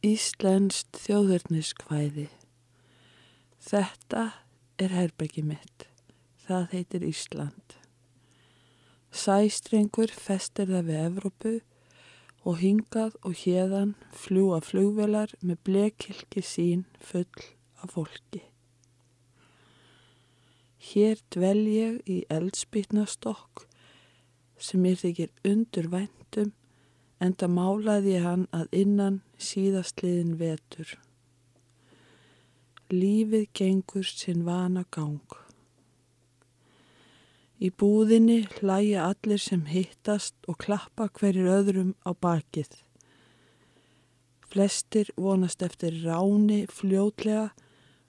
Íslenskt þjóðverðniskvæði. Þetta er herbeggi mitt. Það heitir Ísland. Sæstrengur festir það við Evrópu og hingað og hérðan fljúa flugvelar með blekilki sín full af fólki. Hér dvel ég í eldspýtnastokk sem ég þykir undur væntum en það málaði hann að innan síðastliðin vetur. Lífið gengur sinn vana gang. Í búðinni hlæja allir sem hittast og klappa hverjir öðrum á bakið. Flestir vonast eftir ráni fljótlega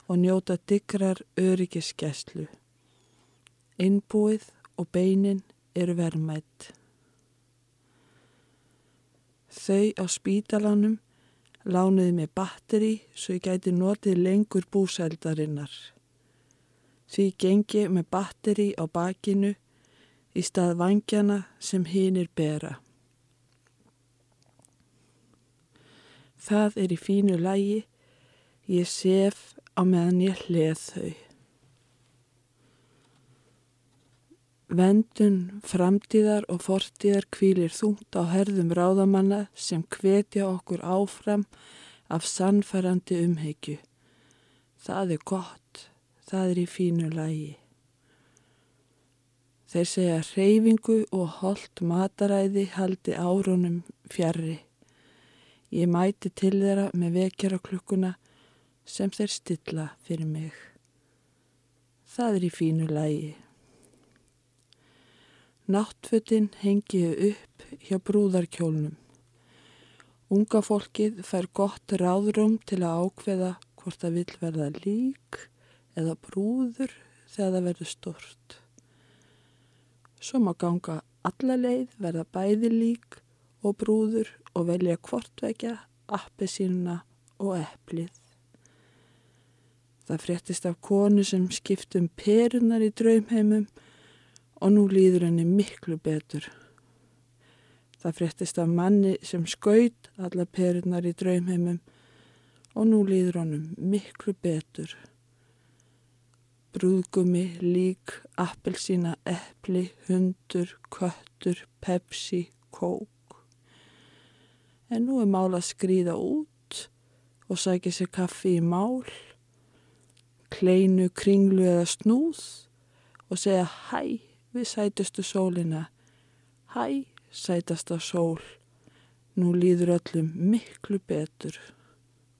og njóta digrar öryggiskeslu. Innbúið og beinin eru vermætt. Þau á spítalanum lánuði mig batteri svo ég gæti notið lengur búsældarinnar. Því gengi með batteri á bakinu í stað vangjana sem hinir bera. Það er í fínu lægi, ég sef á meðan ég hleð þau. Vendun, framtíðar og fortíðar kvílir þungt á herðum ráðamanna sem hvetja okkur áfram af sannfærandi umheggju. Það er gott, það er í fínu lægi. Þeir segja reyfingu og holdt mataræði haldi árunum fjarrri. Ég mæti til þeirra með vekjara klukkuna sem þeir stilla fyrir mig. Það er í fínu lægi. Náttfötinn hengiðu upp hjá brúðarkjólnum. Unga fólkið fær gott ráðrum til að ákveða hvort það vil verða lík eða brúður þegar það verður stort. Svo má ganga alla leið verða bæði lík og brúður og velja hvortvekja, appesínuna og eplið. Það fréttist af konu sem skiptum perunar í draumheimum og nú líður henni miklu betur. Það fréttist af manni sem skaut alla perunar í draumheimum og nú líður honum miklu betur. Brúðgumi, lík, appelsína, eppli, hundur, köttur, pepsi, kók. En nú er mál að skrýða út og sækja sér kaffi í mál, kleinu, kringlu eða snúð og segja hæ við sætustu sólina. Hæ, sætasta sól, nú líður öllum miklu betur.